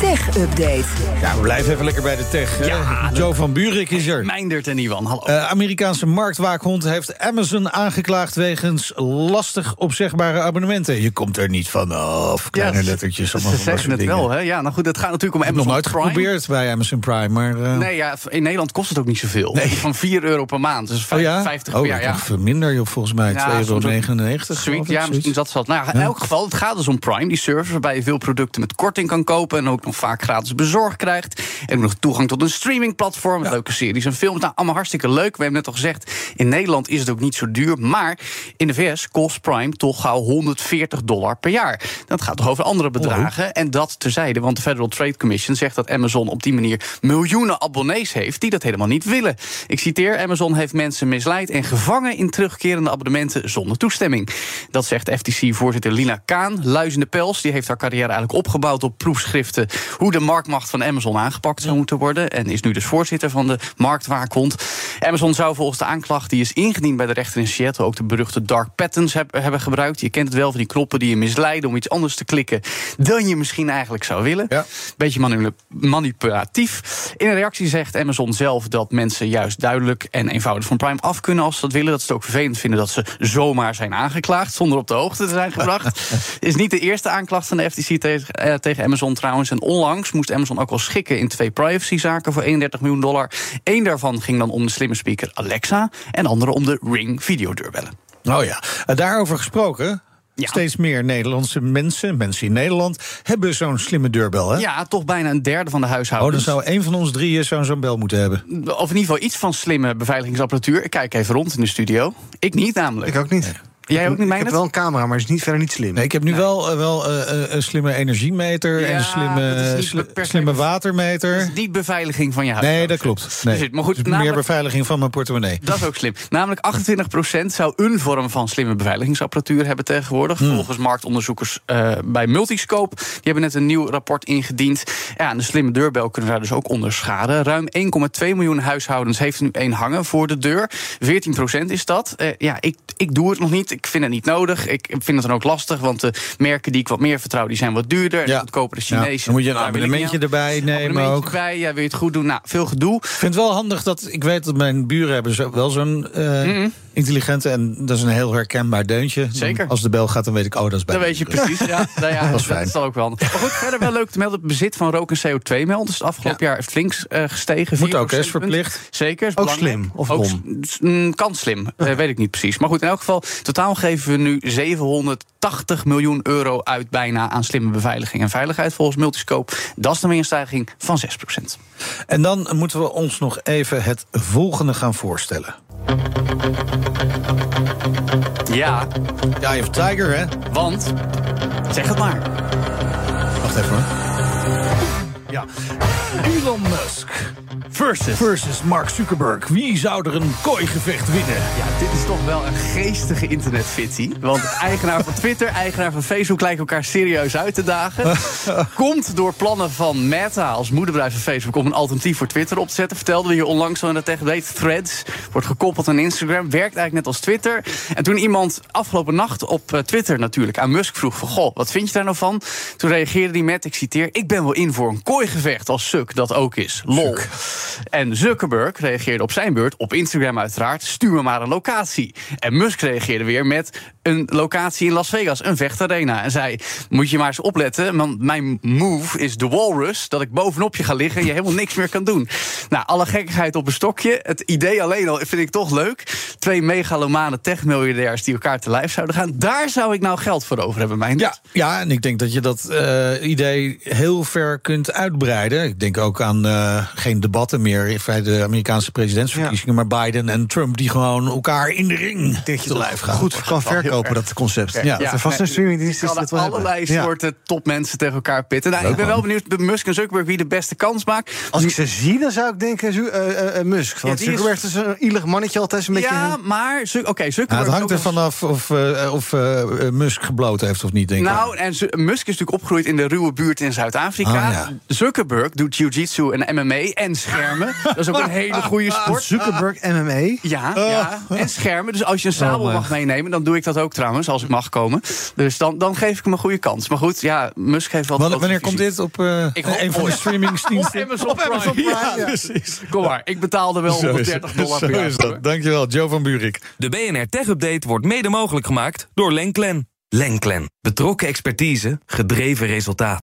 Tech Update. Ja, we blijven even lekker bij de tech. Ja, Joe van Buurik is er. Meindert en Iwan, hallo. Uh, Amerikaanse marktwaakhond heeft Amazon aangeklaagd wegens lastig opzegbare abonnementen. Je komt er niet vanaf. Kleine Ja, lettertjes. ze allemaal van dat zeggen het wel, hè? Ja, nou goed, het gaat natuurlijk om Ik heb nog Amazon nooit Prime. geprobeerd bij Amazon Prime, maar... eh, Nee, ja, in Nederland kost het ook niet zoveel. Nee. Van 4 euro per maand. Dus oh ja? 50 oh, per jaar. Ja. toch minder, joh, volgens mij. Ja, 2,99 euro. soms ook 99, Zoiets, geloof ik, ja, misschien dat zat. Nou, in Ja. elk geval, het gaat dus om Prime, die service waarbij je veel producten met korting kan kopen en ook vaak gratis bezorgd krijgt. En nog toegang tot een streamingplatform leuke series en films. Nou, allemaal hartstikke leuk. We hebben net al gezegd, in Nederland is het ook niet zo duur. Maar in de VS kost Prime toch gauw 140 dollar per jaar. Dat gaat toch over andere bedragen. En dat terzijde, want de Federal Trade Commission zegt dat Amazon op die manier miljoenen abonnees heeft die dat helemaal niet willen. Ik citeer: Amazon heeft mensen misleid en gevangen in terugkerende abonnementen zonder toestemming. Dat zegt FTC-voorzitter Lina Kaan. Luizende Pels die heeft haar carrière eigenlijk opgebouwd op proefschriften hoe de marktmacht van Amazon aangepakt zou moeten worden. En is nu dus voorzitter van de marktwaakhond. Amazon zou volgens de aanklacht die is ingediend bij de rechter in Seattle ook de beruchte dark patterns heb- hebben gebruikt. Je kent het wel van die knoppen die je misleiden om iets anders te klikken dan je misschien eigenlijk zou willen. Ja. Beetje manipulatief. In een reactie zegt Amazon zelf dat mensen juist duidelijk en eenvoudig van Prime af kunnen als ze dat willen. Dat ze het ook vervelend vinden dat ze zomaar zijn aangeklaagd zonder op de hoogte te zijn gebracht. Is niet de eerste aanklacht van de FTC tegen, eh, tegen Amazon trouwens. En onlangs moest Amazon ook wel schikken in twee privacyzaken voor 31 miljoen dollar. Eén daarvan ging dan om de slimme speaker Alexa en de andere om de Ring videodeurbellen. Oh ja, Eh, daarover gesproken. Ja. Steeds meer Nederlandse mensen, mensen in Nederland, hebben zo'n slimme deurbel. Hè? Ja, toch bijna een derde van de Oh, dan huishoudens. zou een van ons drieën zo'n zo'n bel moeten hebben. Of in ieder geval iets van slimme beveiligingsapparatuur. Ik kijk even rond in de studio. Ik niet namelijk. Ik ook niet. Jij ook niet, Ik heb wel een camera, maar is niet, verder niet slim. Nee, ik heb nu wel, eh, wel eh, eh, een slimme energiemeter en een slimme, sli- slimme watermeter. Dat is niet beveiliging van je huis. Nee, dat klopt. Nee. Dus, maar goed, Dus meer namelijk- beveiliging van mijn portemonnee. Dat is ook slim. Namelijk 28% zou een vorm van slimme beveiligingsapparatuur hebben tegenwoordig. Hmm. Volgens marktonderzoekers eh, bij Multiscope. Die hebben net een nieuw rapport ingediend. Ja, en de slimme deurbel kunnen daar dus ook onder schaden. Ruim 1,2 miljoen huishoudens heeft nu één hangen voor de deur. 14% is dat. Eh, ja, ik, ik doe het nog niet. Ik vind het niet nodig. Ik vind het dan ook lastig, want de merken die ik wat meer vertrouw... die zijn wat duurder. En de goedkopere Ja, dan moet je een abonnementje erbij nemen Abonnementje ook. erbij, ja, wil je het goed doen? Nou, veel gedoe. Ik vind het wel handig dat ik weet dat mijn buren hebben zo, wel zo'n eh, intelligente en dat is een heel herkenbaar deuntje. Dan Zeker. als de bel gaat, dan weet ik, oh, dat is bij de weet je precies. Ja, nou ja, Dat is fijn. is dan ook wel. Maar goed, verder wel leuk te melden. Het bezit van rook- en CO2-melders het afgelopen jaar flink eh, gestegen. Moet 4 ook, is verplicht. Zeker. Is Ook belangrijk. slim, of Ook mm, kan slim, eh, weet ik niet precies. Maar goed, in elk geval, totaal geven we nu 780 miljoen euro uit bijna aan slimme beveiliging en veiligheid volgens Multiscope. Dat is dan weer een stijging van 6% En dan moeten we ons nog even het volgende gaan voorstellen. Ja, Ja, of Tiger, hè? want, zeg het maar. Wacht even hoor. Ja. Elon Musk Versus. versus Mark Zuckerberg. Wie zou er een kooigevecht winnen? Ja, dit is toch wel een geestige internetfitty. Want eigenaar van Twitter, eigenaar van Facebook lijken elkaar serieus uit te dagen. Komt door plannen van Meta als moederbedrijf van Facebook om een alternatief voor Twitter op te zetten. Vertelden we hier onlangs al in de weet. Threads wordt gekoppeld aan Instagram. Werkt eigenlijk net als Twitter. En toen iemand afgelopen nacht op eh, Twitter natuurlijk aan Musk vroeg van goh, wat vind je daar nou van? Toen reageerde hij met, ik citeer, ik ben wel in voor een kooigevecht als Suk dat ook is. Lol. En Zuckerberg reageerde op zijn beurt, op Instagram uiteraard, stuur me maar een locatie. En Musk reageerde weer met een locatie in Las Vegas, een vechtarena. En zei, moet je maar eens opletten, want mijn move is de walrus, dat ik bovenop je ga liggen en je helemaal niks meer kan doen. Nou, alle gekkigheid op een stokje. Het idee alleen al vind ik toch leuk. Twee megalomane techmiljardairs die elkaar te lijf zouden gaan. Daar zou ik nou geld voor over hebben, mijn Ja, ja, en ik denk dat je dat eh, idee heel ver kunt uitbreiden. Ik denk ook aan eh, geen debatten meer. meer bij de Amerikaanse presidentsverkiezingen, maar Biden en Trump die gewoon elkaar in de ring te lijf gaan. Goed kan verkopen, dat concept. Ja. Ja, dat er vast een streamingdienst is dat wel allerlei Ja. soorten topmensen tegen elkaar pitten. Nou, ik ben wel benieuwd, Musk en Zuckerberg, wie de beste kans maakt. Als ik ze zie, dan zou ik denken eh, eh, eh, Musk. Want is- Zuckerberg is een ielig mannetje altijd een beetje... Ja, maar oké, Ja, Zuckerberg... het hangt er vanaf of, eh, of Musk gebloot heeft of niet, denk ik. Nou, en Musk is natuurlijk opgegroeid in de ruwe buurt in Zuid-Afrika. Ah, ja. Zuckerberg doet jiu-jitsu en MMA en schermen. Dat is ook een hele goede sport. Zuckerberg MMA. Ja, ja, en schermen. Dus als je een sabel Oh, mag meenemen, dan doe ik dat ook trouwens, als ik mag komen. Dus dan, dan geef ik hem een goede kans. Maar goed, ja, Musk heeft wel... Wanneer, wat wanneer komt dit op eh, Ik hoop een van de ooit. Op streamingsdiensten? Amazon Prime. Ja, precies. Kom maar, ik betaalde wel Zo is 130 het. dollar Zo per jaar. is dat. Dankjewel, Joe van Buurik. De BNR Tech Update wordt mede mogelijk gemaakt door Lenklen. Lenklen. Betrokken expertise, gedreven resultaat.